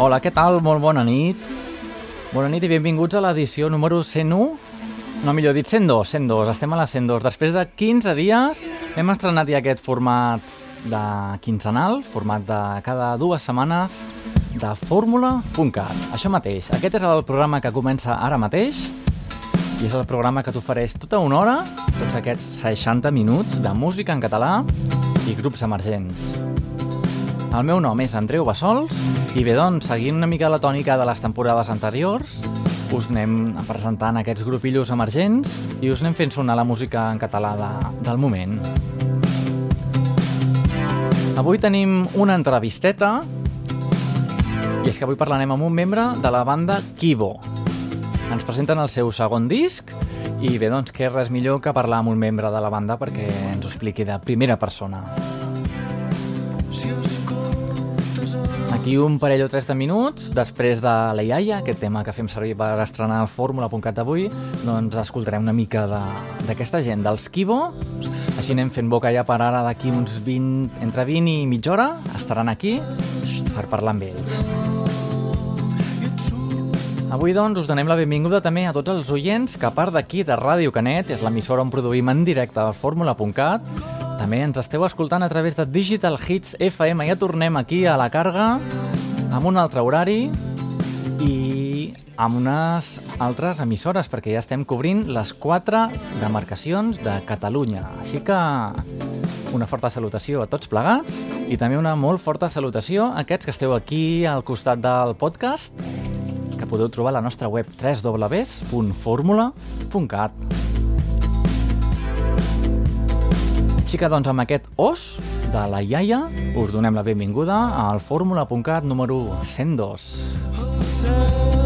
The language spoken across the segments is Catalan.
Hola, què tal? Molt bona nit. Bona nit i benvinguts a l'edició número 101. No, millor dit, 102, 102. Estem a la 102. Després de 15 dies hem estrenat ja aquest format de quinzenal, format de cada dues setmanes de fórmula.cat. Això mateix, aquest és el programa que comença ara mateix i és el programa que t'ofereix tota una hora, tots aquests 60 minuts de música en català i grups emergents. El meu nom és Andreu Bassols i bé, doncs, seguint una mica la tònica de les temporades anteriors, us anem presentant aquests grupillos emergents i us anem fent sonar la música en català de, del moment. Avui tenim una entrevisteta i és que avui parlarem amb un membre de la banda Kibo. Ens presenten el seu segon disc i bé, doncs, què res millor que parlar amb un membre de la banda perquè ens ho expliqui de primera persona. Aquí un parell o tres de minuts, després de la iaia, aquest tema que fem servir per estrenar fórmula.cat avui, doncs escoltarem una mica d'aquesta gent, dels Kibo. Així anem fent boca ja per ara d'aquí uns 20, entre 20 i mitja hora, estaran aquí per parlar amb ells. Avui, doncs, us donem la benvinguda també a tots els oients que, a part d'aquí de Ràdio Canet, és l'emissora on produïm en directe el fórmula.cat, també ens esteu escoltant a través de Digital Hits FM. Ja tornem aquí a la càrrega amb un altre horari i amb unes altres emissores, perquè ja estem cobrint les quatre demarcacions de Catalunya. Així que una forta salutació a tots plegats i també una molt forta salutació a aquests que esteu aquí al costat del podcast que podeu trobar a la nostra web www.formula.cat. Així que, doncs, amb aquest os de la iaia, us donem la benvinguda al fórmula.cat número 102. El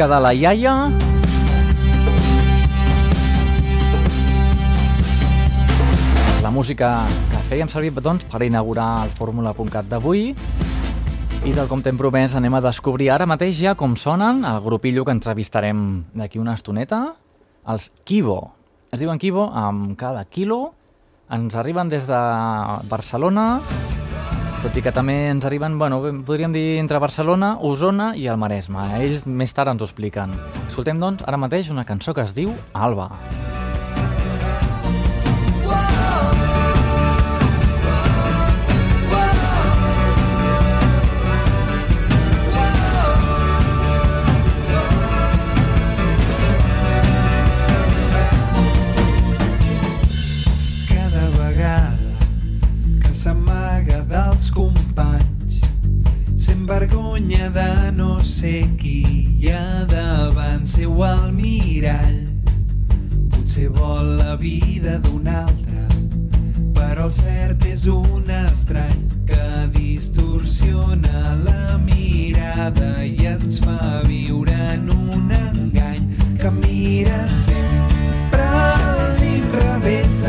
música de la iaia. La música que fèiem servir doncs, per inaugurar el fórmula.cat d'avui i del com t'hem promès anem a descobrir ara mateix ja com sonen el grupillo que entrevistarem d'aquí una estoneta, els Kibo. Es diuen Kibo amb cada quilo. Ens arriben des de Barcelona, tot i que també ens arriben, bueno, podríem dir entre Barcelona, Osona i el Maresme. Ells més tard ens ho expliquen. Escoltem, doncs, ara mateix una cançó que es diu Alba. Alba. Vergonya de no ser qui hi ha davant seu al mirall. Potser vol la vida d'un altre, però el cert és un estrany que distorsiona la mirada i ens fa viure en un engany que mira sempre a l'inrevés,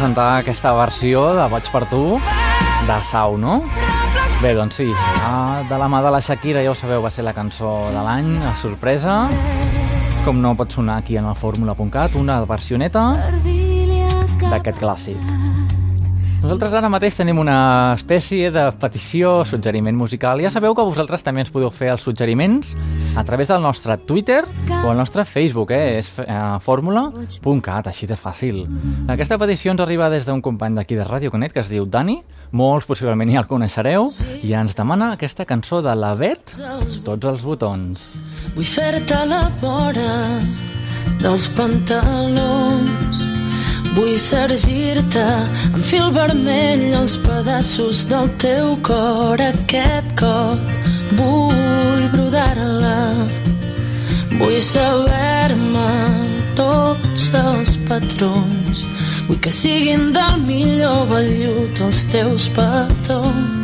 presentar aquesta versió de Boig per tu de Sau, no? Bé, doncs sí, ah, de la mà de la Shakira, ja ho sabeu, va ser la cançó de l'any, a sorpresa. Com no pot sonar aquí en el fórmula.cat, una versioneta d'aquest clàssic. Nosaltres ara mateix tenim una espècie de petició, suggeriment musical. Ja sabeu que vosaltres també ens podeu fer els suggeriments a través del nostre Twitter o el nostre Facebook, eh? és eh, fórmula.cat, així de fàcil. Aquesta petició ens arriba des d'un company d'aquí de Ràdio Canet que es diu Dani, molts possiblement ja el coneixereu, i ens demana aquesta cançó de la Bet, Tots els botons. Vull fer-te la vora dels pantalons. Vull sergir-te amb fil vermell els pedaços del teu cor aquest cop. Vull brodar-la. Vull saber-me tots els patrons. Vull que siguin del millor vellut els teus petons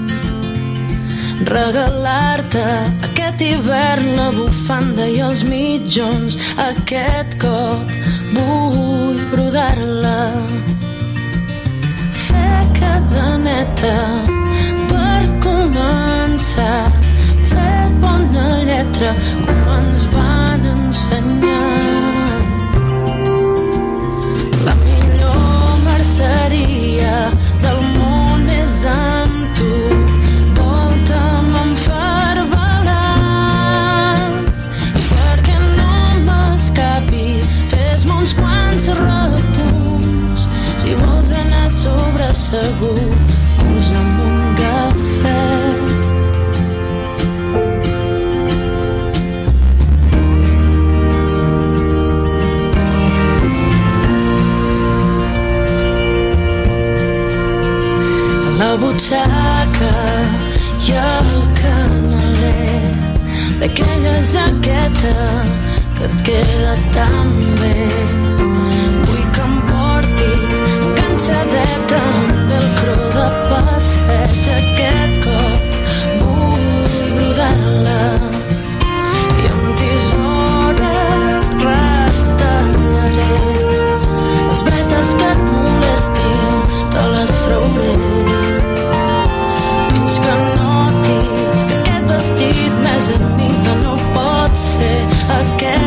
regalar-te aquest hivern la bufanda i els mitjons aquest cop brodar-la fer cadeneta per començar. Fer bona lletra com ens van ensenyar. La millor merceria del món és amb segur posa'm un a la butxaca i el canaler d'aquella jaqueta que et queda tan bé. Enganxadeta amb velcro de passeig aquest cop. Vull brodar-la i amb tisores retallaré les bretes que et molestin te les trauré fins que notis que aquest vestit més amiga no pot ser aquest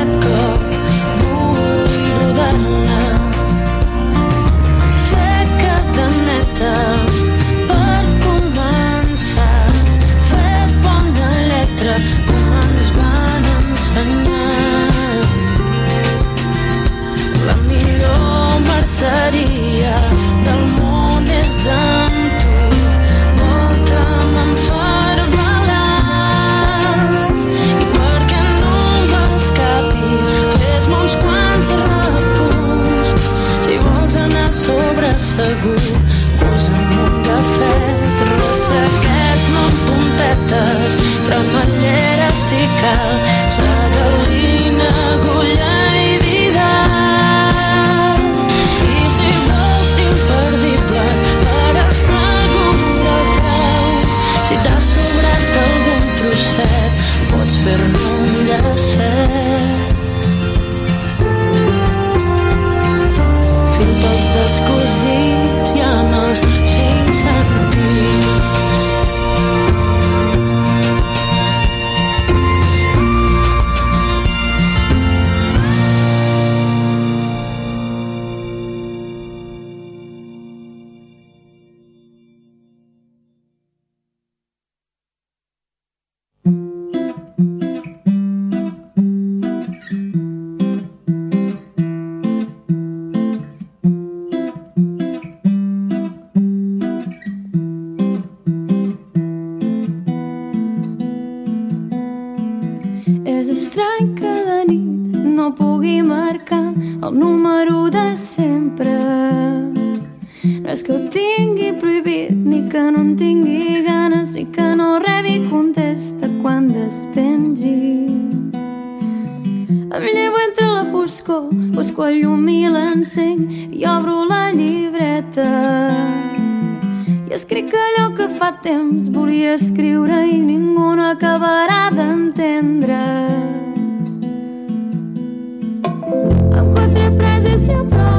Escric allò que fa temps volia escriure i ningú no acabarà d'entendre. Amb quatre frases n'hi ha prou,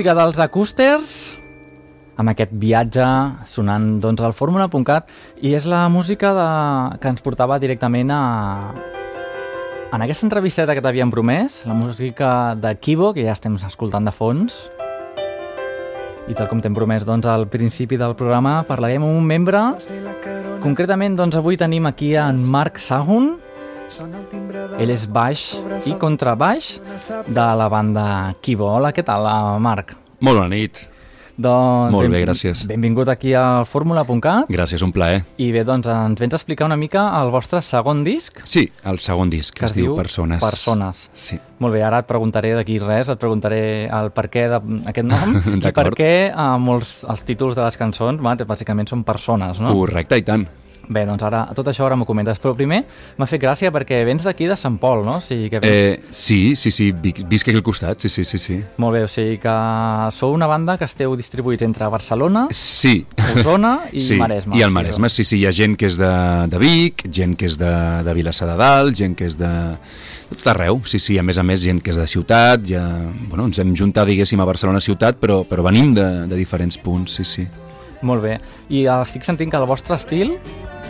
música dels acústers amb aquest viatge sonant doncs, al fórmula.cat i és la música de... que ens portava directament a... En aquesta entrevisteta que t'havíem promès, la música de Kibo, que ja estem escoltant de fons, i tal com t'hem promès doncs, al principi del programa, parlarem amb un membre. Concretament, doncs, avui tenim aquí en Marc Sahun. Ell és baix i contrabaix de la banda Kibo. Hola, què tal, Marc? Molt bona nit. Doncs, Molt bé, gràcies. Benvingut aquí al fórmula.cat Gràcies, un plaer. i bé, doncs ens vens a explicar una mica el vostre segon disc Sí, el segon disc, que es, diu Persones. Persones. Sí. Molt bé, ara et preguntaré d'aquí res, et preguntaré el per què d'aquest nom i per què eh, molts els títols de les cançons bàsicament són persones, no? Correcte, i tant. Bé, doncs ara, tot això ara m'ho comentes, però primer m'ha fet gràcia perquè vens d'aquí de Sant Pol, no? O sigui que vens... Eh, sí, sí, sí, visc aquí al costat, sí, sí, sí, sí. Molt bé, o sigui que sou una banda que esteu distribuïts entre Barcelona, Sí. Osona i sí, Maresme. I el Maresme, sí, sí, hi ha gent que és de, de Vic, gent que és de, de Vilassar de Dalt, gent que és de, tot arreu, sí, sí, a més a més gent que és de ciutat, ja, bueno, ens hem juntat, diguéssim, a Barcelona ciutat, però, però venim de, de diferents punts, sí, sí. Molt bé. I estic sentint que el vostre estil...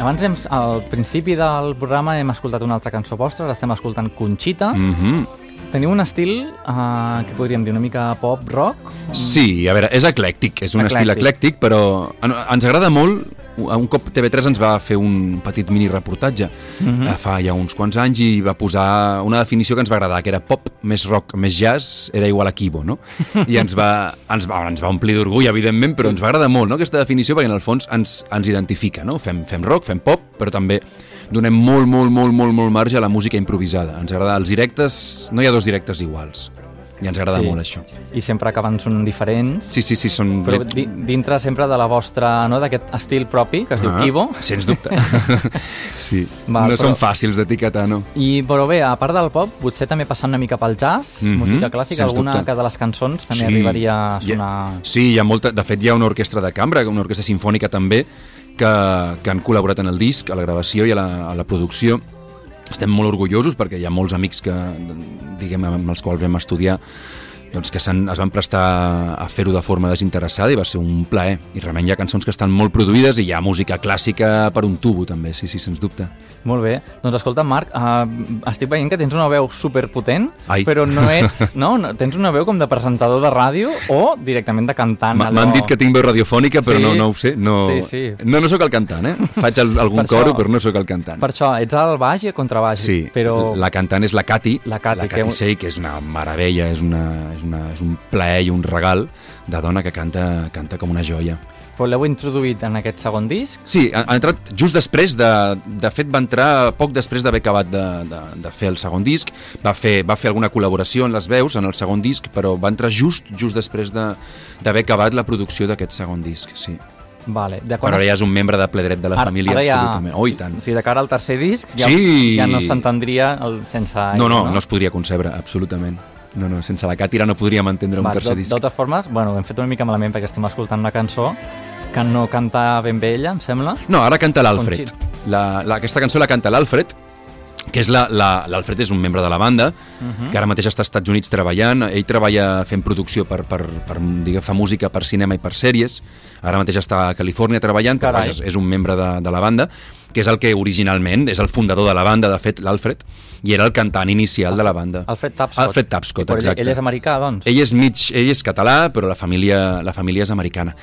Abans, hem, al principi del programa, hem escoltat una altra cançó vostra, ara estem escoltant Conxita. Mm. Mm -hmm. Teniu un estil, uh, que podríem dir, una mica pop-rock? Sí, a veure, és eclèctic, és un Eclèctic. estil eclèctic, però en- ens agrada molt, un cop TV3 ens va fer un petit mini reportatge Mhm. eh, fa ja uns quants anys i va posar una definició que ens va agradar, que era pop més rock més jazz era igual a Kibo, no? I ens va, ens va, ens va omplir d'orgull, evidentment, però ens va agradar molt no? aquesta definició perquè en el fons ens, ens identifica, no? Fem, fem rock, fem pop, però també donem molt, molt, molt, molt, molt marge a la música improvisada. Ens agrada els directes, no hi ha dos directes iguals. I ens agrada Sí. molt això. I sempre acaben són diferents. Sí, sí, sí, són... Però di dintre sempre de la vostra, no, d'aquest estil propi, que es diu Ah, Kibo. Sens dubte. sí, Val, no però- són fàcils d'etiquetar, no? I, però bé, a part del pop, potser també passant una mica pel jazz, Mhm, música clàssica, sens alguna dubte. que de les cançons també arribaria a hi ha- sonar... Sí, hi ha molta... De fet, hi ha una orquestra de cambra, una orquestra sinfònica també, que, que han col·laborat en el disc, a la gravació i a la, a la producció. Estem molt orgullosos perquè hi ha molts amics que, diguem, amb els quals vam estudiar doncs que es van prestar a fer-ho de forma desinteressada i va ser un plaer. I realment hi ha cançons que estan molt produïdes i hi ha música clàssica per un tubo també, sí, sí, sens dubte. Molt bé. Doncs escolta, Marc, uh, estic veient que tens una veu superpotent, Ai. però no ets... No? no? Tens una veu com de presentador de ràdio o directament de cantant. M'ha- allò- M'han dit que tinc veu radiofònica, però Sí. no, no ho sé. No, Sí, sí. no, no sóc el cantant, eh? Faig el, algun Per això- coro, però no sóc el cantant. Per això, ets al baix i al contrabaix. Sí, però... la cantant és la Cati, La Cati, la que- Cati Sey, que és una meravella, és, una, és, una, és un plaer i un regal de dona que canta, canta com una joia. Però l'heu introduït en aquest segon disc? Sí, ha, ha entrat just després de... De fet, va entrar poc després d'haver acabat de, de, de fer el segon disc. Va fer, va fer alguna col·laboració en les veus en el segon disc, però va entrar just just després de- d'haver acabat la producció d'aquest segon disc, sí. Vale. De Quan ara ja és un membre de ple dret de la família, absolutament. Oh, i tant. O sigui, de cara al tercer disc ja, Sí. ja no s'entendria el- sense... No, no, ella, no es podria concebre, absolutament. No, no, sense la Càtira no podríem entendre un Va, tercer de, disc. de totes formes, bueno, hem fet una mica malament perquè estem escoltant una cançó que no canta ben bé ella, em sembla. No, ara canta l'Alfred. La, la, aquesta cançó la canta l'Alfred, que és la- la- l'Alfred és un membre de la banda, Mhm. que ara mateix està als Estats Units treballant. Ell treballa fent producció per, per, per diguem, fa música per cinema i per sèries. Ara mateix està a Califòrnia treballant, però Carai. vaja, és, és un membre de, de la banda, que és el que originalment, és el fundador de la banda, de fet, l'Alfred, i era el cantant inicial de la banda. Alfred Tapscott. Alfred Tapscott, exacte. ell és americà, doncs? Ell és mig, ell és català, però la família, la família és americana.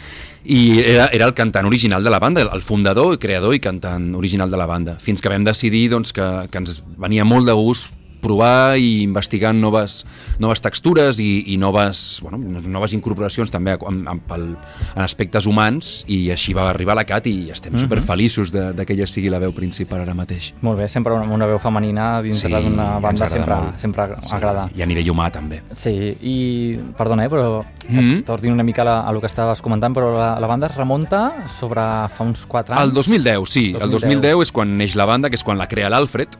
I era, era el cantant original de la banda, el fundador, creador i cantant original de la banda. Fins que vam decidir doncs, que, que ens venia molt de gust provar i investigar noves, noves textures i, i noves, bueno, noves incorporacions també en, en, pel, en aspectes humans i així va arribar la Cat i estem Mhm. superfeliços de, de que ella sigui la veu principal ara mateix. Molt bé, sempre una, una veu femenina dintre d'una ens banda sempre, molt. sempre agrada. I a nivell humà també. Sí, i perdona, eh, però mm. torni una mica a, la, a lo que estaves comentant, però la, la banda es remunta sobre fa uns 4 anys. El 2010, sí. El 2010. 2010 és quan neix la banda, que és quan la crea l'Alfred.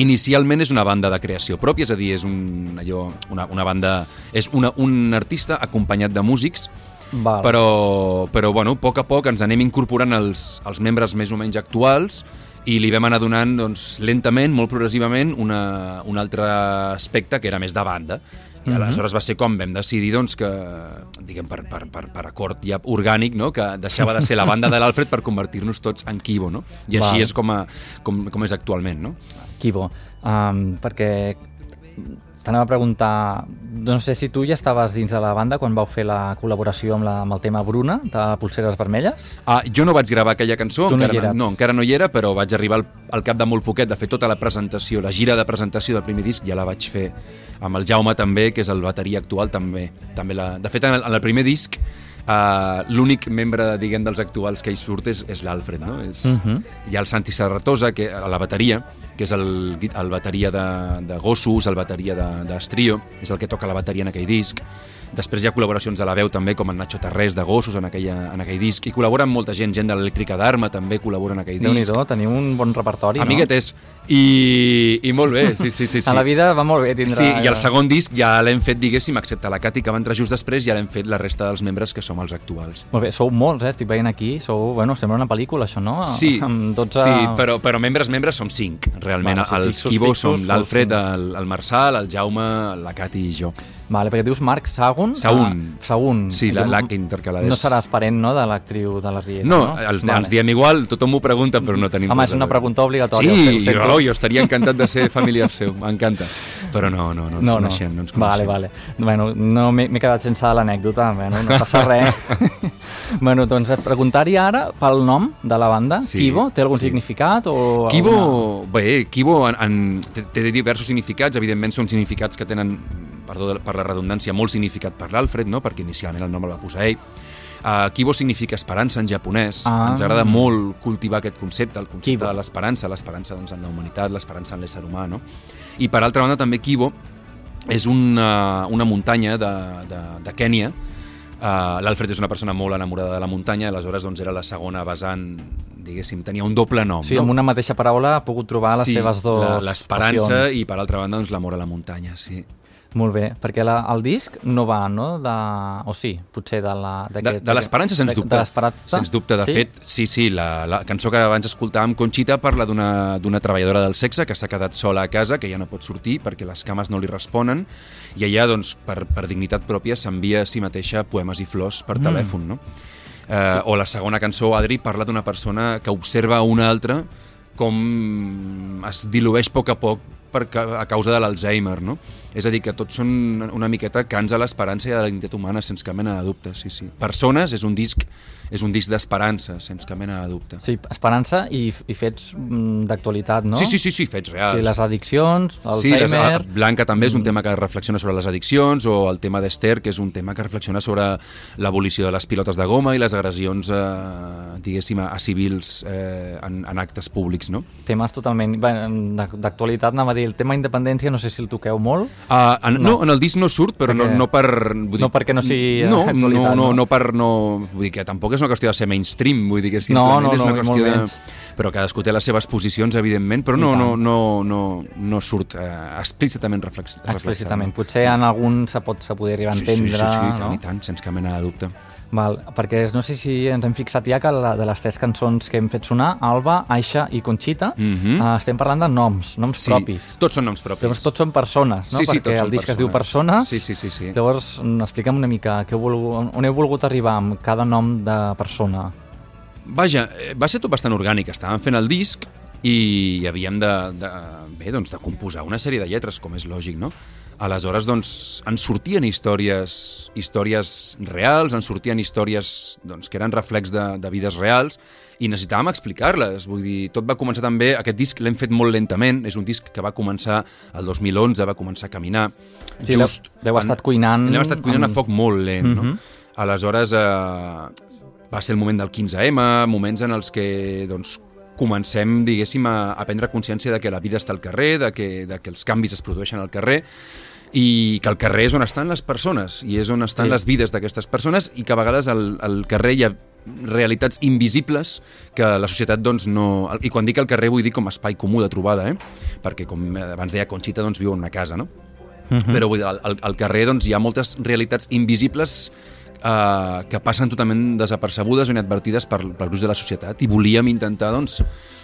Inicialment és una banda de creació pròpia, és a dir, és un, allò, una, una banda... És una, un artista acompanyat de músics, Val. però, però bueno, a poc a poc ens anem incorporant els, els membres més o menys actuals i li vam anar donant doncs, lentament, molt progressivament, una, un altre aspecte que era més de banda. I Mhm. aleshores va ser com vam decidir doncs, que, diguem, per, per, per, per acord ja orgànic, no? que deixava de ser la banda de l'Alfred per convertir-nos tots en Kibo. No? I així Val. és com, a, com, com és actualment. No? Kibo, um, perquè t'anava a preguntar, no sé si tu ja estaves dins de la banda quan vau fer la col·laboració amb, la, amb el tema Bruna, de Pulseres Vermelles? Ah, jo no vaig gravar aquella cançó, Tu no encara, eres. no, encara no hi era, però vaig arribar al, al cap de molt poquet de fer tota la presentació, la gira de presentació del primer disc, ja la vaig fer amb el Jaume també, que és el bateria actual també. també la... De fet, en el, en el primer disc, uh, l'únic membre, diguem, dels actuals que hi surt és, és l'Alfred, no? És, Mhm. Hi ha el Santi Serratosa, que, a la bateria, que és el, el bateria de, de Gossos, el bateria de- d'Estrio, és el que toca la bateria en aquell disc, Després hi ha col·laboracions de la veu també, com en Nacho Tarrés, de Gossos, en, aquella, en aquell disc. I col·laboren molta gent, gent de l'Elèctrica d'Arma també col·labora en aquell déu nhi disc. teniu un bon repertori, Amiguetes. I, I molt bé, sí, sí, sí. sí. no? A la vida va molt bé tindre... Sí, i el segon disc ja l'hem fet, diguéssim, excepte la Cati, que va entrar just després, ja l'hem fet la resta dels membres que som els actuals. Molt bé, sou molts, eh? Estic veient aquí, sou, bueno, sembla una pel·lícula, això, no? Sí, Amb 12... sí però, però membres, membres som cinc, realment. Sí, els Quibo som l'Alfred, el, el Marçal, el Jaume, la Cati i jo. Vale, perquè dius Marc Sagun. Saún. Ah, Saún. Sí, la- Jo- la que intercalades. No seràs parent, no?, de l'actriu de la Riera, No, no? els, ens diem igual, tothom m'ho pregunta, però no tenim Home, és una pregunta obligatòria. Sí, sento. jo, jo estaria encantat de ser familiar seu, m'encanta. Però no, no, no ens no, coneixem, no, no. ens coneixem. Vale, vale. Bueno, no m'he quedat sense l'anècdota, bueno, no passa res. bueno, doncs et preguntar-hi ara pel nom de la banda. Sí, Kibo, té algun sí. significat? O Kibo, alguna- bé, Kibo en, en, té diversos significats, evidentment són significats que tenen, perdó per la redundància, molt significat per l'Alfred, no? perquè inicialment el nom el va posar ell. Uh, Kibo significa esperança en japonès. Ah. Ens agrada molt cultivar aquest concepte, el concepte Kibo. de l'esperança, l'esperança doncs, en la humanitat, l'esperança en l'ésser humà. No? I per altra banda també Kibo és una, una muntanya de, de, de Kènia. Uh, L'Alfred és una persona molt enamorada de la muntanya, aleshores doncs, era la segona vessant, diguéssim, tenia un doble nom. Sí, no? amb una mateixa paraula ha pogut trobar les sí, seves dues L'esperança i, per altra banda, doncs, l'amor a la muntanya, sí. Molt bé, perquè la, el disc no va, no? De... O sí, potser de la... De, d'aquest- de l'esperança, sens de- dubte. De l'esperança? Sens dubte. De sí? fet, sí, sí, la, la cançó que abans escoltàvem, Conxita, parla d'una d'una treballadora del sexe que s'ha quedat sola a casa, que ja no pot sortir perquè les cames no li responen, i ella, doncs, per, per dignitat pròpia, s'envia a si mateixa poemes i flors per Mm. telèfon, no? Eh, O la segona cançó, Adri, parla d'una persona que observa una altra com es dilueix a poc a poc per, a causa de l'Alzheimer, no? És a dir, que tots són una miqueta cants a l'esperança i a la dignitat humana, sense cap mena de dubte, sí, sí. Persones és un disc és un disc d'esperança, sense cap mena de dubte. Sí, esperança i, i fets mm, d'actualitat, no? Sí, sí, sí, sí, fets reals. Sí, les addiccions, Sí, les, Alzheimer... Blanca també és un tema que reflexiona sobre les addiccions o el tema d'Ester, que és un tema que reflexiona sobre l'abolició de les pilotes de goma i les agressions, eh, diguéssim, a, civils eh, en, en actes públics, no? temes totalment d'ac- d'actualitat, anava a dir, el tema independència, no sé si el toqueu molt. Uh, en, no. No. en el disc no surt, però Perquè- no, no per... Vull no perquè no sigui no, no, no, no? no per... No, vull dir que tampoc és una qüestió de ser mainstream, vull dir que No, simplement no, és no, una ni qüestió de... menys. Però cadascú té les seves posicions, evidentment, però no, no, no, no, no surt eh, explícitament reflex, Explícitament. Potser en algun se pot se podria arribar a Sí, sí, entendre, sí, sí, sí, no? tant i tant, sense cap mena de dubte. Val, perquè no sé si ens hem fixat ja que la, de les tres cançons que hem fet sonar, Alba, Aixa i Conxita, Mhm. eh, estem parlant de noms, noms Sí, propis. tots són noms propis. Llavors tots són persones, no? Sí, sí, perquè el disc es diu persones. Persones. Sí, sí, sí, sí. Llavors, mm, explica'm una mica què volgut, on heu volgut arribar amb cada nom de persona. Vaja, eh, va ser tot bastant orgànic. Estàvem fent el disc i havíem de, de, bé, doncs, de composar una sèrie de lletres, com és lògic, no? Aleshores, doncs, ens sortien històries, històries reals, ens sortien històries doncs, que eren reflex de, de vides reals i necessitàvem explicar-les. Vull dir, tot va començar també... Aquest disc l'hem fet molt lentament, és un disc que va començar el 2011, va començar a caminar. Sí, l'heu- l'heu estat cuinant L'hem estat cuinant amb- a foc molt lent, no? Mhm. Aleshores, eh, va ser el moment del 15M, moments en els que doncs, comencem, diguéssim, a, a prendre consciència de que la vida està al carrer, de que, de que els canvis es produeixen al carrer, i que el carrer és on estan les persones, i és on estan Sí. les vides d'aquestes persones, i que a vegades al, al carrer hi ha realitats invisibles que la societat doncs no... I quan dic al carrer vull dir com espai comú de trobada, eh? perquè com abans deia Conxita, doncs viu en una casa, no? Mhm. Però vull dir, al- al carrer doncs, hi ha moltes realitats invisibles eh, que passen totalment desapercebudes o inadvertides per, pel gruix de la societat i volíem intentar doncs,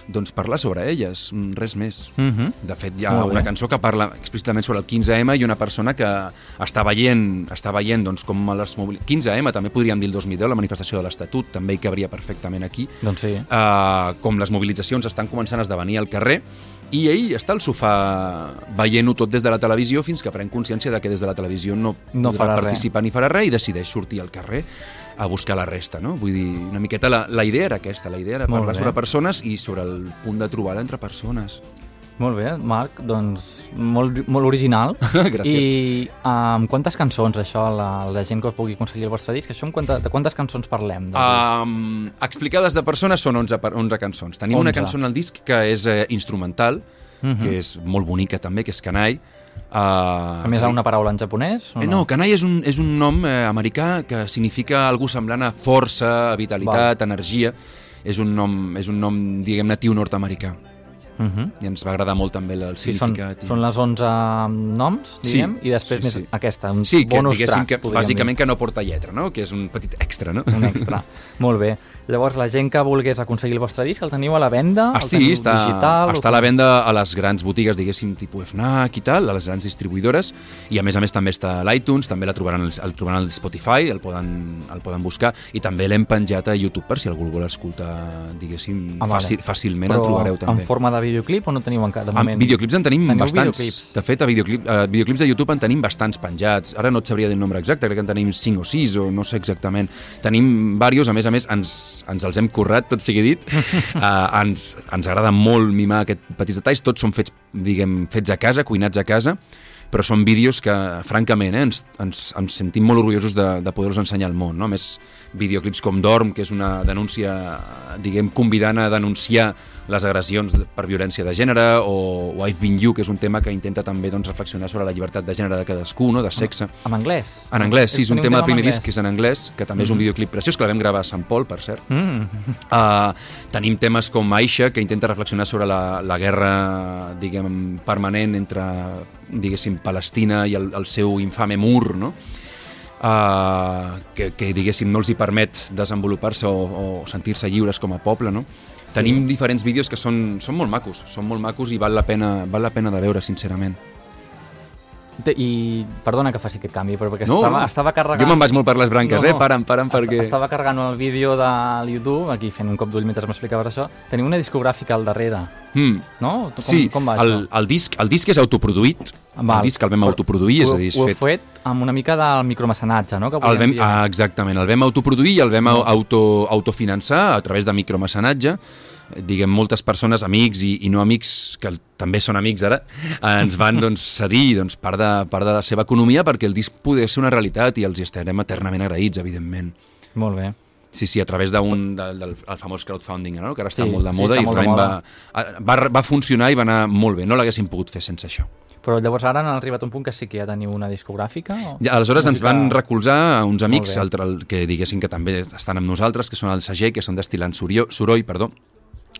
doncs parlar sobre elles, mm, res més. Mhm. De fet, hi ha Molt bé. una cançó que parla explícitament sobre el 15M i una persona que està veient, està veient doncs, com les mobili- 15M, també podríem dir el 2010, la manifestació de l'Estatut, també hi cabria perfectament aquí, Doncs sí. uh, com les mobilitzacions estan començant a esdevenir al carrer i ell està al sofà veient-ho tot des de la televisió fins que pren consciència de que des de la televisió no, No podrà farà res. participar ni farà res i decideix sortir al carrer a buscar la resta, no? Vull dir, una miqueta la, la idea era aquesta, la idea era Molt parlar bé. sobre persones i sobre el punt de trobada entre persones. Molt bé, Marc, doncs molt, molt original. Gràcies. I amb quantes cançons, això, la, la gent que us pugui aconseguir el vostre disc, això quanta, de quantes cançons parlem? De... Um, explicades de persones són 11, per- 11 cançons. Tenim una 11. cançó en el disc que és eh, instrumental, Mhm. que és molt bonica també, que és Canai. Uh, A més, ha una paraula en japonès? O Eh, no, kanai és un, és un nom eh, americà que significa algú semblant a força, vitalitat, energia. És un nom, és un nom diguem, natiu nord-americà. Uh -huh. I ens va agradar molt també el Sí, són, significat. i- són les 11 noms, Sí, diguem, i després sí, més sí. aquesta, un Sí, que bonus diguéssim track, que podríem bàsicament que no porta lletra, no? Que és un petit extra, no? dir. Un extra. Molt bé. Llavors, la gent que volgués aconseguir el vostre disc, el teniu a la venda? Ah, el sí, està, digital, està a la venda a les grans botigues, diguéssim, tipus FNAC i tal, a les grans distribuïdores, i a més a més també està a l'iTunes, també la trobaran, al- el trobaran al Spotify, el poden, el poden buscar, i també l'hem penjat a YouTube per si algú el vol escoltar, diguéssim, Ah, vale. fàcil, fàcilment Però el trobareu també. en forma de videoclip o no teniu encara? De En moment? videoclips en tenim Teniu bastants. videoclips? De fet, a videoclip, a videoclips de YouTube en tenim bastants penjats. Ara no et sabria dir el nombre exacte, crec que en tenim 5 o 6 o no sé exactament. Tenim diversos, a més a més, ens, ens els hem currat, tot sigui dit. uh, ens, ens agrada molt mimar aquests petits detalls. Tots són fets, diguem, fets a casa, cuinats a casa, però són vídeos que, francament, eh, ens, ens, ens sentim molt orgullosos de, de poder-los ensenyar al món. No? A més, videoclips com Dorm, que és una denúncia, diguem, convidant a denunciar les agressions per violència de gènere, o, I've Been You, que és un tema que intenta també doncs, reflexionar sobre la llibertat de gènere de cadascú, no? de sexe. En anglès? En anglès, sí, és un tema del primer disc que és en anglès, que també és un videoclip preciós, que la vam gravar a Sant Pol, per cert. Mm. Uh, tenim temes com Aisha, que intenta reflexionar sobre la, la guerra, diguem, permanent entre, diguéssim, Palestina i el, el seu infame mur, no? Uh, que, que, diguéssim, no els hi permet desenvolupar-se o, o sentir-se lliures com a poble, no? Tenim diferents vídeos que són, són molt macos, són molt macos i val la pena, val la pena de veure, sincerament. I perdona que faci aquest canvi, però perquè No, estava, no. estava carregant... Jo me'n vaig molt per les branques, eh? Para'm, para'm, perquè... Estava carregant el vídeo del YouTube, aquí fent un cop d'ull mentre m'explicaves això. Teniu una discogràfica al darrere, Mm. no? Com, sí, com va el, això? el, disc, el disc és autoproduït, Val. el disc el vam autoproduir, és ho- a dir, és Ho fet... heu fet amb una mica del micromecenatge, no? Que El vam, ah, exactament, el vam autoproduir i el vam auto, autofinançar a través de micromecenatge. Diguem, moltes persones, amics i, i no amics, que també són amics ara, ens van doncs, cedir doncs, part, de, part de la seva economia perquè el disc pogués ser una realitat i els hi estarem eternament agraïts, evidentment. Molt bé. Sí, sí, a través d'un del, del el famós crowdfunding, no? que ara està Sí, molt de sí, moda està i realment va, va, va funcionar i va anar molt bé. No l'haguéssim pogut fer sense això. Però llavors ara han arribat a un punt que sí que ja teniu una discogràfica? O... Ja, aleshores ens van recolzar uns amics altre, que diguessin que també estan amb nosaltres, que són el Sager, que són d'Estilant Soroll, perdó,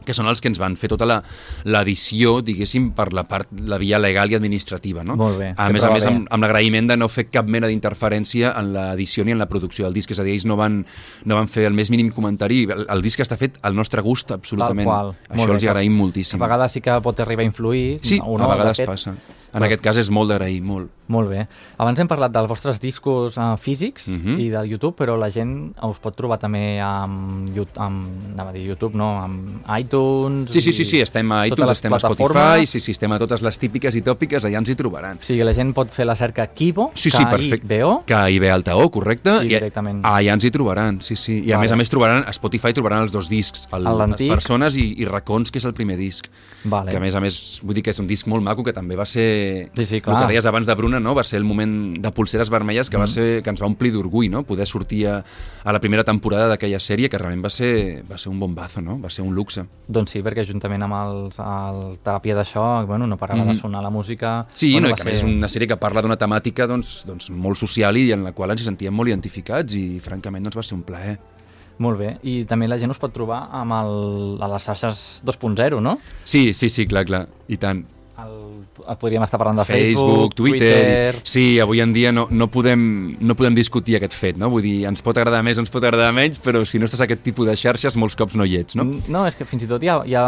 que són els que ens van fer tota la- l'edició, diguéssim, per la part la via legal i administrativa. No? Molt bé, A més a més, bé. amb, amb l'agraïment de no fer cap mena d'interferència en l'edició ni en la producció del disc, és a dir, ells no van, no van fer el més mínim comentari, el, el disc està fet al nostre gust, absolutament. Molt Això bé, els hi que- agraïm A moltíssim. vegades sí que pot arribar a influir. Sí, no, a vegades passa. En aquest cas és molt d'agrair, molt. Molt bé. Abans hem parlat dels vostres discos uh, físics Mhm. i del YouTube, però la gent us pot trobar també amb, amb anava a dir YouTube, no, amb iTunes... Sí, sí, sí, i sí, estem a iTunes, estem a. Spotify, sí, sí, estem a totes les típiques i tòpiques, allà ens hi trobaran. O sigui, la gent pot fer la cerca Kibo, Sí, sí. K-I-B-O, ve alta O, correcte? I directament. Ah, allà ens hi trobaran, sí, sí. I a Vale. més a més trobaran, a Spotify trobaran els dos discs, el, L'antic. Persones i, i Racons, que és el primer disc. Vale. Que a més a més, vull dir que és un disc molt maco, que també va ser... Sí, sí, El clar. que deies abans de Bruna, no? va ser el moment de Pulseres Vermelles que, Mm. va ser, que ens va omplir d'orgull, no? Poder sortir a, a la primera temporada d'aquella sèrie, que realment va ser, va ser un bombazo, no? Va ser un luxe. Doncs sí, perquè juntament amb els, el teràpia d'això, bueno, no parava de Mhm. sonar la música... Sí, bueno, no, que més és ser- una sèrie que parla d'una temàtica doncs, doncs, molt social i en la qual ens hi sentíem molt identificats i francament doncs, va ser un plaer. Molt bé, i també la gent us pot trobar amb el, a les xarxes 2.0, no? Sí, sí, sí, clar, clar, i tant. El, podríem estar parlant de Facebook, Facebook, Twitter... Twitter... Sí, avui en dia no, no, podem, no podem discutir aquest fet, no? Vull dir, ens pot agradar més ens pot agradar menys, però si no estàs a aquest tipus de xarxes, molts cops no hi ets, no? No, és que fins i tot hi ha, hi ha,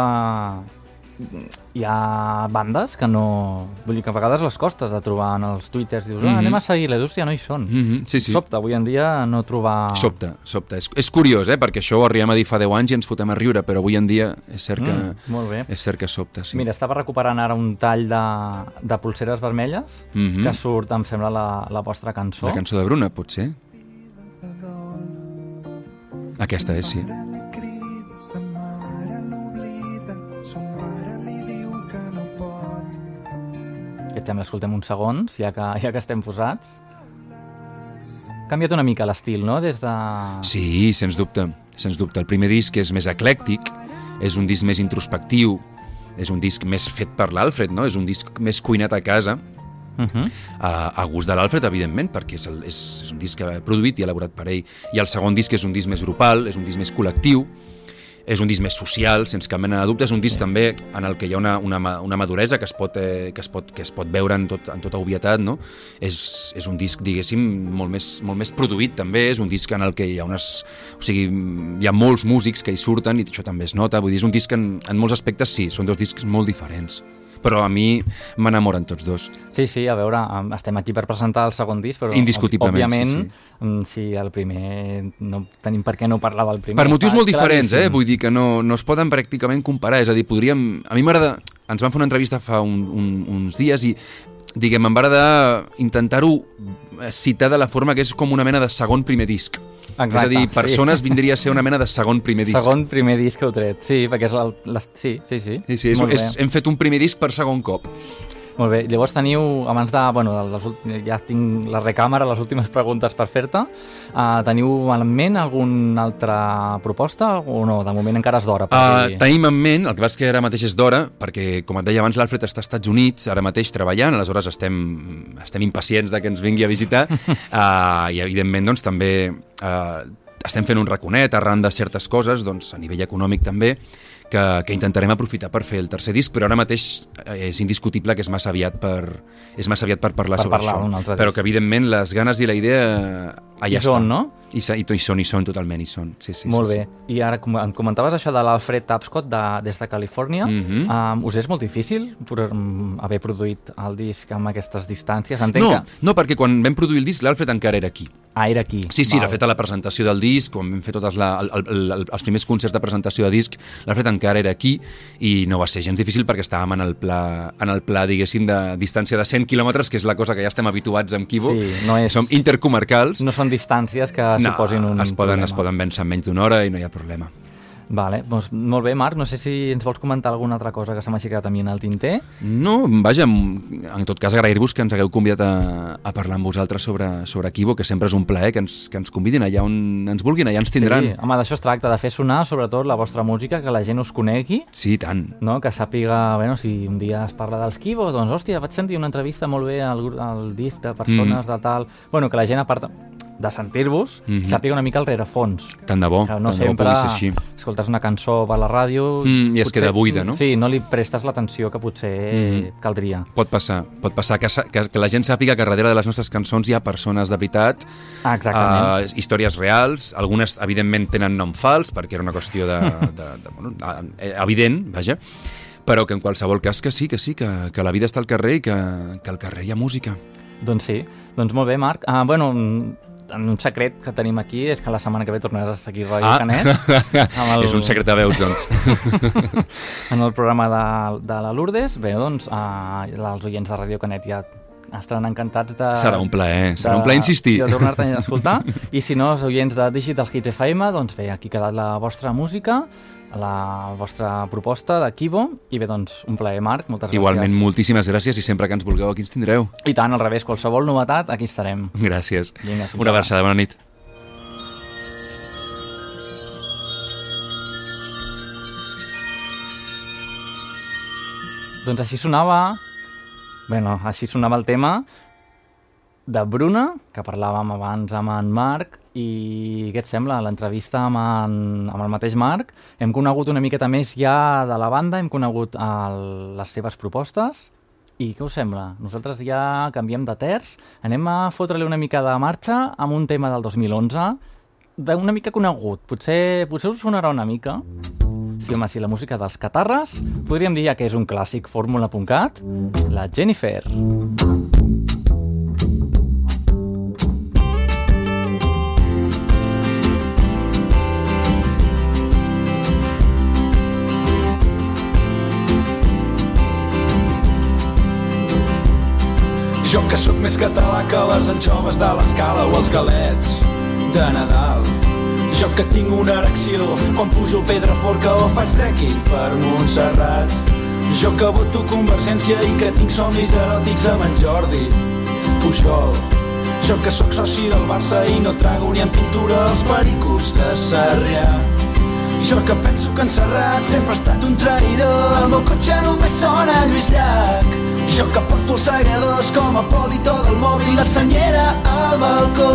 hi ha bandes que no... Vull dir que a vegades les costes de trobar en els twitters, dius, ah, Mhm. anem a seguir l'Edus, ja no hi són. Mm -hmm, sí, sí. Sobta, avui en dia no trobar... Sobte, sobte. És, és curiós, eh? Perquè això ho arribem a dir fa 10 anys i ens fotem a riure, però avui en dia és cert que, Mm, molt bé. és cert que sobta, sí. Mira, estava recuperant ara un tall de, de pulseres vermelles Mhm. que surt, em sembla, la, la vostra cançó. La cançó de Bruna, pot ser? Aquesta és, sí. Aquest tema l'escoltem uns segons, ja que, ja que estem posats. Ha canviat una mica l'estil, no? Des de... Sí, sens dubte, sens dubte. El primer disc és més eclèctic, és un disc més introspectiu, és un disc més fet per l'Alfred, no? És un disc més cuinat a casa, Mhm. a, a gust de l'Alfred, evidentment, perquè és, el, és, és un disc que ha produït i elaborat per ell. I el segon disc és un disc més grupal, és un disc més col·lectiu, és un disc més social, sense cap mena de dubte, és un disc també en el que hi ha una, una, una maduresa que es pot, eh, que es pot, que es pot veure en, tot, en tota obvietat, no? És, és un disc, diguéssim, molt més, molt més produït també, és un disc en el que hi ha unes... O sigui, hi ha molts músics que hi surten i això també es nota, vull dir, és un disc en, en molts aspectes sí, són dos discs molt diferents però a mi m'enamoren tots dos. Sí, sí, a veure, em- estem aquí per presentar el segon disc, però Indiscutiblement, òbviament, sí, mm, sí, el primer no tenim per què no parlar del primer. Per motius molt diferents, eh? Vull dir que no, no es poden pràcticament comparar. És a dir, podríem... A mi m'agrada... Ens van fer una entrevista fa un, un, uns dies i, diguem, em va agradar intentar-ho citar de la forma que és com una mena de segon primer disc. Exacte, és a dir, sí. persones vindria a ser una mena de segon primer disc. Segon primer disc que heu tret, sí, perquè és el... Les... Sí, sí, sí. Sí, sí, és, és, hem fet un primer disc per segon cop. Molt bé, llavors teniu, abans de, bueno, les, ja tinc la recàmera, les últimes preguntes per fer-te, uh, teniu en ment alguna altra proposta o no? De moment encara és d'hora. per Uh, dir- tenim en ment, el que passa que ara mateix és d'hora, perquè, com et deia abans, l'Alfred està als Estats Units, ara mateix treballant, aleshores estem, estem impacients de que ens vingui a visitar, uh, i evidentment doncs, també uh, estem fent un raconet arran de certes coses, doncs, a nivell econòmic també, que, que intentarem aprofitar per fer el tercer disc, però ara mateix eh, és indiscutible que és massa aviat per, és massa aviat per parlar Per sobre parlar això. Però disc. que, evidentment, les ganes i la idea eh, allà Hi són, estan. no? I, i, i són, i són, totalment, hi són. Sí, sí, Molt sí, bé. I ara com, em comentaves això de l'Alfred Tapscott de, des de Califòrnia. Mhm. um, us és molt difícil per, um, haver produït el disc amb aquestes distàncies? Sí. Entenc No, que... no, perquè quan vam produir el disc l'Alfred encara era aquí. Ah, era aquí. Sí, sí, Val. de fet a la presentació del disc, quan vam fer totes la, el, el, el, els primers concerts de presentació de disc, l'Alfred encara era aquí i no va ser gens difícil perquè estàvem en el pla, en el pla diguéssim, de distància de 100 quilòmetres, que és la cosa que ja estem habituats amb Kibo. Sí, no és- Som intercomarcals. No són distàncies que suposin un es poden, problema. es poden vèncer en menys d'una hora i no hi ha problema. Vale, doncs molt bé, Marc. No sé si ens vols comentar alguna altra cosa que se m'ha aixecat a mi en el tinter. No, vaja, en tot cas agrair-vos que ens hagueu convidat a, a parlar amb vosaltres sobre, sobre Kibo, que sempre és un plaer que ens, que ens convidin allà on ens vulguin, allà ens tindran. Sí, home, d'això es tracta, de fer sonar sobretot la vostra música, que la gent us conegui, Sí, tant. no? que sàpiga, bueno, si un dia es parla dels Kibo, doncs, hòstia, vaig sentir una entrevista molt bé al, al disc de persones Mm. de tal... Bueno, que la gent, a part de sentir-vos, Mhm. sàpiga una mica el rerefons. Tant de bo, que no tant de bo sempre pugui ser així. escoltes una cançó per la ràdio... Mm, i es queda buida, no? Sí, no li prestes l'atenció que potser Mm. caldria. Pot passar, pot passar que, que, que la gent sàpiga que darrere de les nostres cançons hi ha persones de veritat, Ah, exactament. uh, històries reals, algunes evidentment tenen nom fals perquè era una qüestió de, de, de, bueno, eh, evident, vaja, però que en qualsevol cas que sí, que sí, que, que la vida està al carrer i que, que al carrer hi ha música. Doncs sí, doncs molt bé, Marc. Uh, bueno, mm, un secret que tenim aquí és que la setmana que ve tornaràs a estar aquí a Ràdio Ah. Canet. el- És un secret de veus, doncs. En el programa de, de la Lourdes. Bé, doncs, uh, els oients de Ràdio Canet ja estaran encantats de... Serà un plaer, serà de- un plaer insistir. De tornar-te a escoltar. I si no, els oients de Digital Hits FM, doncs bé, aquí ha quedat la vostra música, la vostra proposta de Kibo. I bé, doncs, un plaer, Marc. Moltes Igualment, gràcies. moltíssimes gràcies i sempre que ens vulgueu aquí ens tindreu. I tant, al revés, qualsevol novetat, aquí estarem. Gràcies. Vinga, Una abraçada, bona nit. Doncs així sonava... Bueno, així sonava el tema de Bruna, que parlàvem abans amb en Marc, i què et sembla? L'entrevista amb, en, amb el mateix Marc. Hem conegut una miqueta més ja de la banda, hem conegut el, les seves propostes, i què us sembla? Nosaltres ja canviem de terç, anem a fotre-li una mica de marxa amb un tema del 2011, d'una mica conegut. Potser, potser us sonarà una mica. Sí, home, sí, la música dels Catarres, podríem dir ja que és un clàssic fórmula.cat, la Jennifer. Jo que sóc més català que les anxoves de l'escala o els galets de Nadal. Jo que tinc una erecció quan pujo al Pedraforca o faig trekking per Montserrat. Jo que voto Convergència i que tinc somnis eròtics amb en Jordi Pujol. Jo que sóc soci del Barça i no trago ni en pintura els pericos de Sarrià. Jo que penso que en Serrat sempre ha estat un traïdor. El meu cotxe només sona Lluís Llach. Jo que porto els segadors com a polito del mòbil, la senyera al balcó.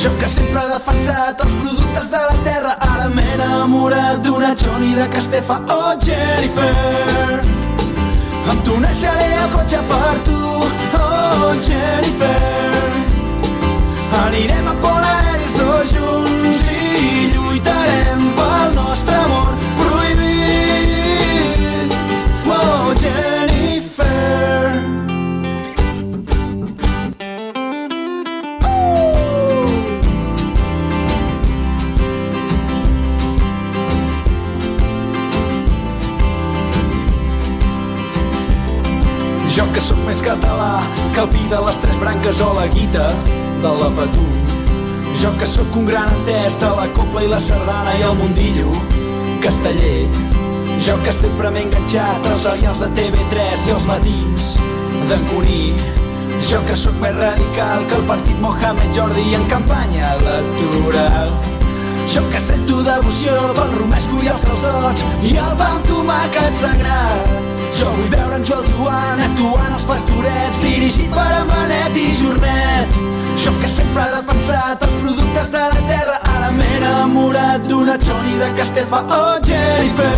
Jo que sempre he defensat els productes de la terra, ara m'he enamorat d'una Johnny de Castefa. Oh, Jennifer, em tunejaré el cotxe per tu. Oh, Jennifer, anirem a Pol copla i la sardana i el mundillo casteller. Jo que sempre m'he enganxat als serials de TV3 i els matins d'en Cuní. Jo que sóc més radical que el partit Mohamed Jordi en campanya electoral. Jo que sento devoció pel romesco i els calçots i el pa amb tomàquet sagrat. Jo vull veure en Joel Joan actuant als pastorets dirigit per en Benet i Jornet. Jo que sempre he defensat els productes de la terra ara m'he enamorat d'una Johnny de Castefa. Oh, Jennifer,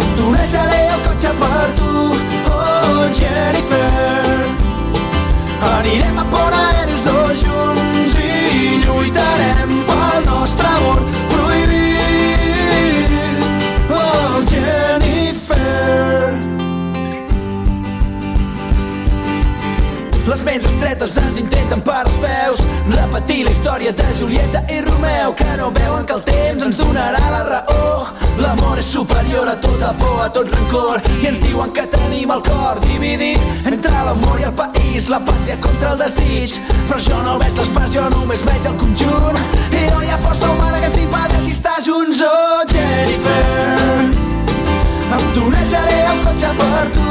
em tunejaré el cotxe per tu. Oh, Jennifer, Anirem a Pont Aeri els dos junts i lluitarem pel nostre amor Les ments estretes ens intenten per als peus. Repetir la història de Julieta i Romeu Que no veuen que el temps ens donarà la raó. L'amor és superior a tota por, a tot rancor I ens diuen que tenim el cor dividit Entre l'amor i el país, la pàtria contra el desig. Però jo no veig les parts, jo només veig el conjunt. I no hi ha força humana que ens impedeixi estar junts. Oh, Jennifer em tunejaré el cotxe per tu,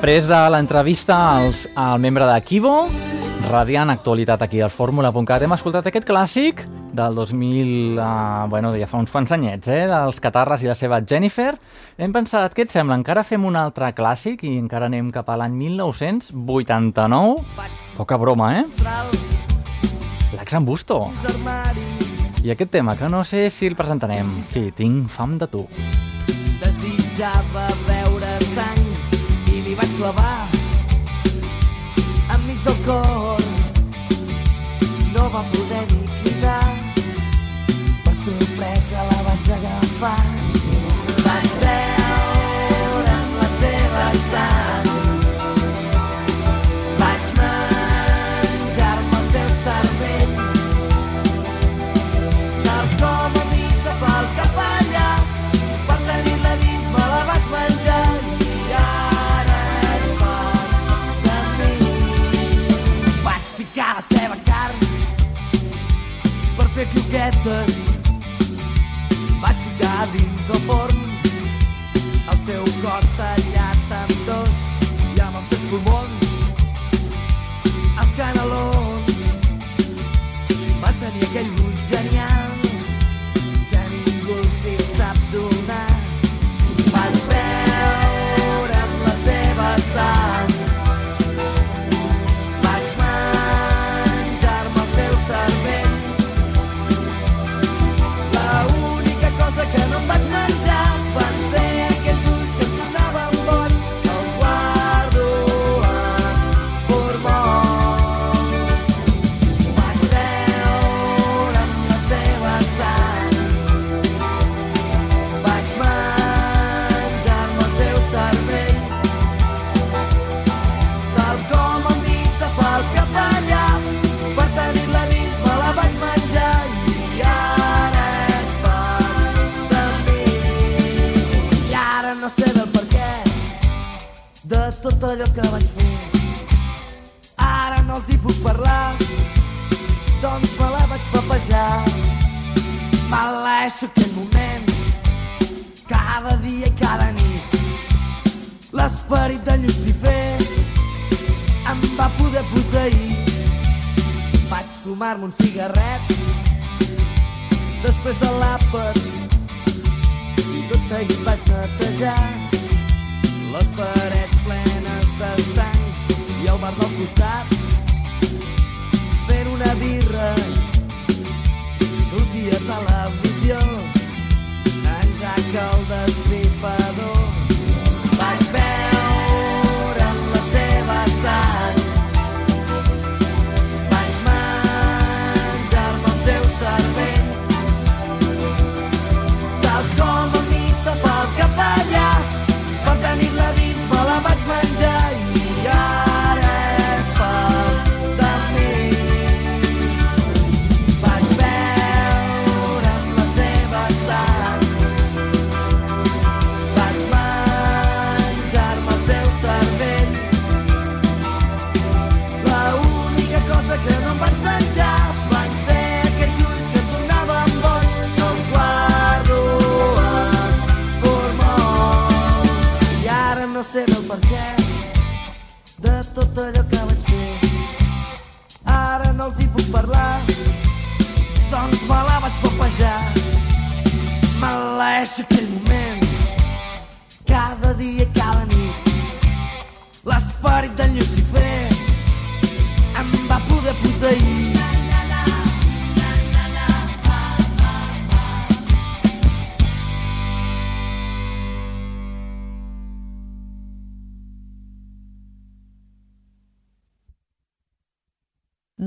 Després de l'entrevista als, al membre de Kibo, radiant actualitat aquí al fórmula.cat, hem escoltat aquest clàssic del 2000, uh, bueno, ja fa uns quants anyets, eh, dels Catarres i la seva Jennifer. Hem pensat, què et sembla? Encara fem un altre clàssic i encara anem cap a l'any 1989? Poca broma, eh? L'Ax en Busto. I aquest tema, que no sé si el presentarem. Sí, tinc fam de tu. Desitjava vaig clavar enmig del cor. No va poder ni cridar, per sorpresa la vaig agafar. Fer croquetes. Vaig ficar dins el forn el seu cor tallat en dos i amb els seus pulmons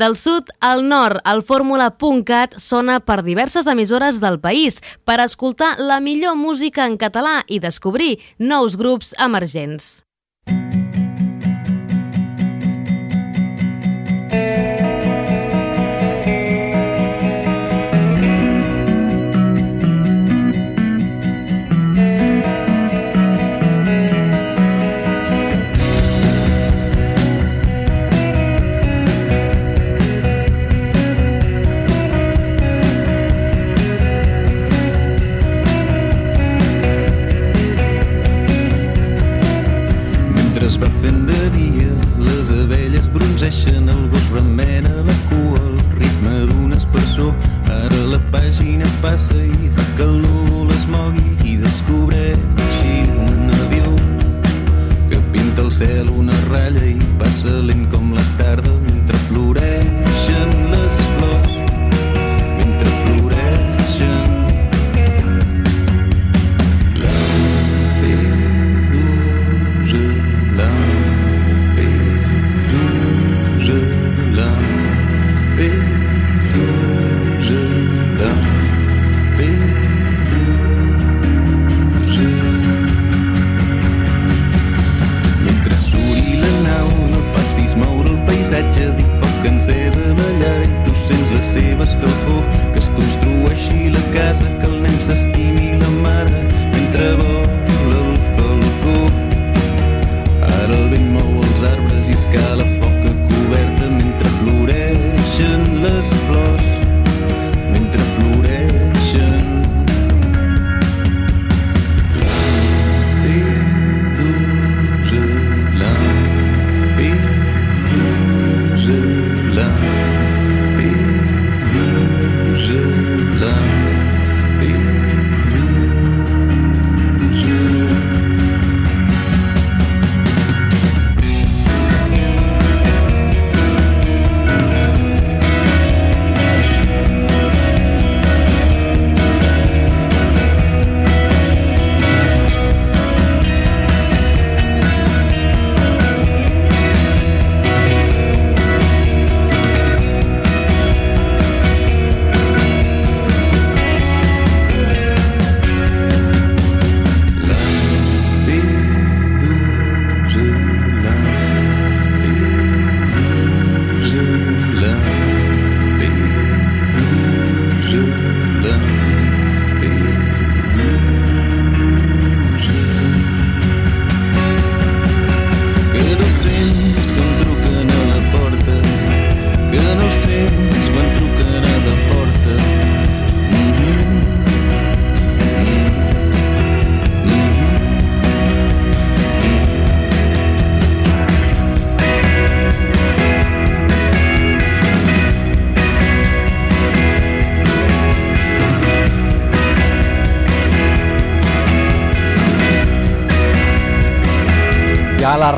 Del sud al nord, el fórmula.cat sona per diverses emissores del país per escoltar la millor música en català i descobrir nous grups emergents. Música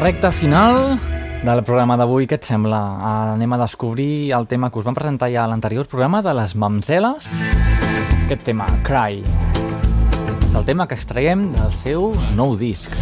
recta final del programa d'avui, què et sembla? Anem a descobrir el tema que us vam presentar ja a l'anterior programa de les mamzeles. Aquest tema, Cry. És el tema que extraiem del seu nou disc.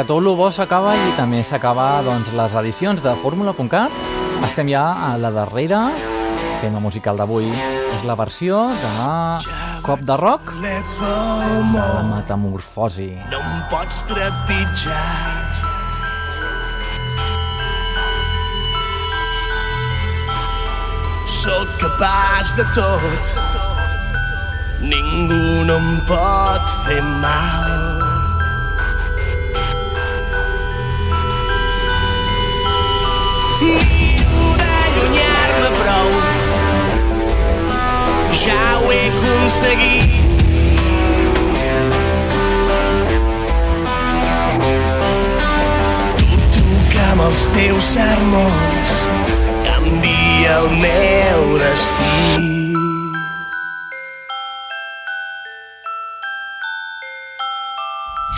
Que tot el bo s'acaba i també s'acaba doncs, les edicions de Fórmula.cat. Estem ja a la darrera. Tema musical d'avui és la versió de Cop de Rock de la Metamorfosi. No em pots trepitjar. Sóc capaç de tot. Ningú no em pot fer mal. Miro d'allunyar-me prou. Ja ho he aconseguit. Amb els teus sermons canvia el meu destí.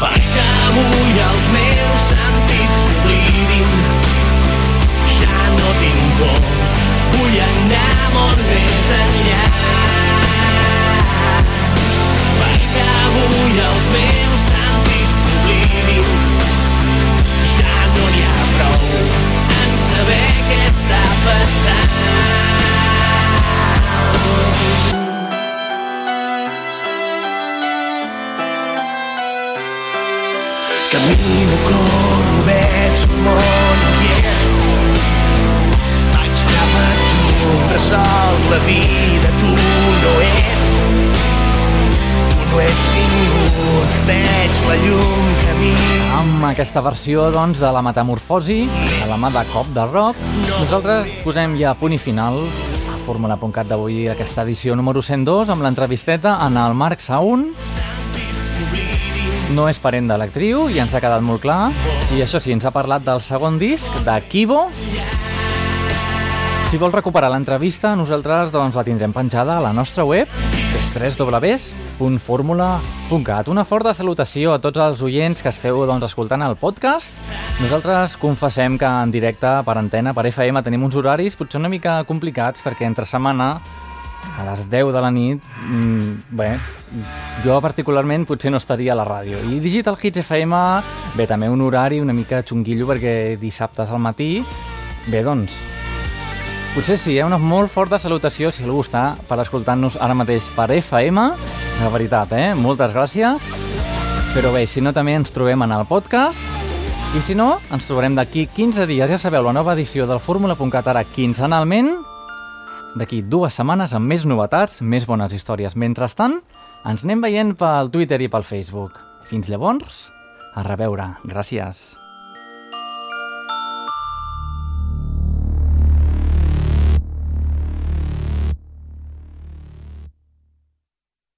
Fa que avui els meus sentits s'oblidin. Por, vull anar molt més enllà. Fa que avui els meus sentits s'oblidin. Ja no n'hi ha prou en saber què està passant. Aquesta versió doncs, de la Metamorfosi, de la mà de Cop de Rock, nosaltres posem ja punt i final a Fórmula.cat d'avui, aquesta edició número 102, amb l'entrevisteta en el Marc Saun, no és parent de l'actriu i ens ha quedat molt clar. I això sí, ens ha parlat del segon disc, de Kibo. Si vols recuperar l'entrevista, nosaltres doncs, la tindrem penjada a la nostra web, www.formula.cat. Una forta salutació a tots els oients que esteu doncs, escoltant el podcast. Nosaltres confessem que en directe, per antena, per FM, tenim uns horaris potser una mica complicats perquè entre setmana a les 10 de la nit, mm, bé, jo particularment potser no estaria a la ràdio. I Digital Hits FM, bé, també un horari una mica xunguillo perquè dissabtes al matí, bé, doncs, potser sí, eh? una molt forta salutació si algú està per escoltar-nos ara mateix per FM, de veritat, eh? Moltes gràcies. Però bé, si no també ens trobem en el podcast i si no, ens trobarem d'aquí 15 dies. Ja sabeu, la nova edició del Fórmula.cat ara quinzenalment d'aquí dues setmanes amb més novetats, més bones històries. Mentrestant, ens anem veient pel Twitter i pel Facebook. Fins llavors, a reveure. Gràcies.